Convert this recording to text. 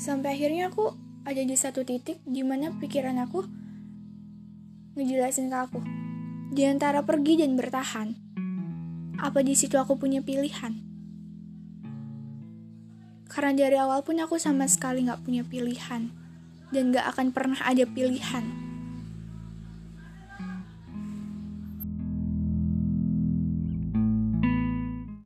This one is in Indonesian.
Sampai akhirnya aku ada di satu titik di mana pikiran aku ngejelasin ke aku. Di antara pergi dan bertahan, apa di situ aku punya pilihan? Karena dari awal pun aku sama sekali nggak punya pilihan dan gak akan pernah ada pilihan